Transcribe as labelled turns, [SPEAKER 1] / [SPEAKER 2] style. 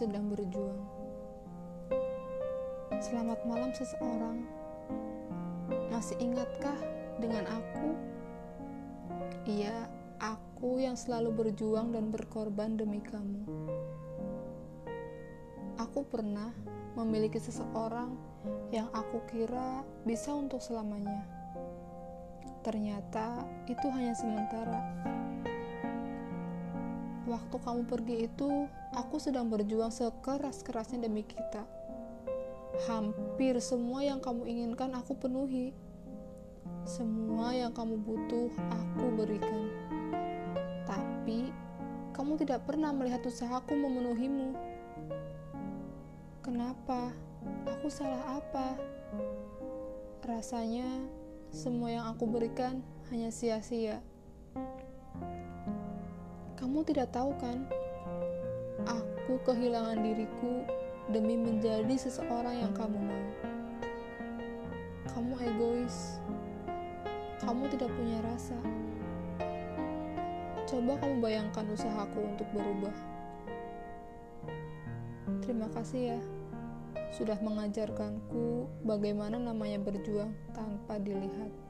[SPEAKER 1] sedang berjuang. Selamat malam seseorang. Masih ingatkah dengan aku? Iya, aku yang selalu berjuang dan berkorban demi kamu. Aku pernah memiliki seseorang yang aku kira bisa untuk selamanya. Ternyata itu hanya sementara. Waktu kamu pergi itu, aku sedang berjuang sekeras-kerasnya demi kita. Hampir semua yang kamu inginkan aku penuhi. Semua yang kamu butuh aku berikan. Tapi kamu tidak pernah melihat usahaku memenuhimu. Kenapa? Aku salah apa? Rasanya semua yang aku berikan hanya sia-sia. Kamu tidak tahu kan? Aku kehilangan diriku demi menjadi seseorang yang kamu mau. Kamu egois. Kamu tidak punya rasa. Coba kamu bayangkan usahaku untuk berubah. Terima kasih ya, sudah mengajarkanku bagaimana namanya berjuang tanpa dilihat.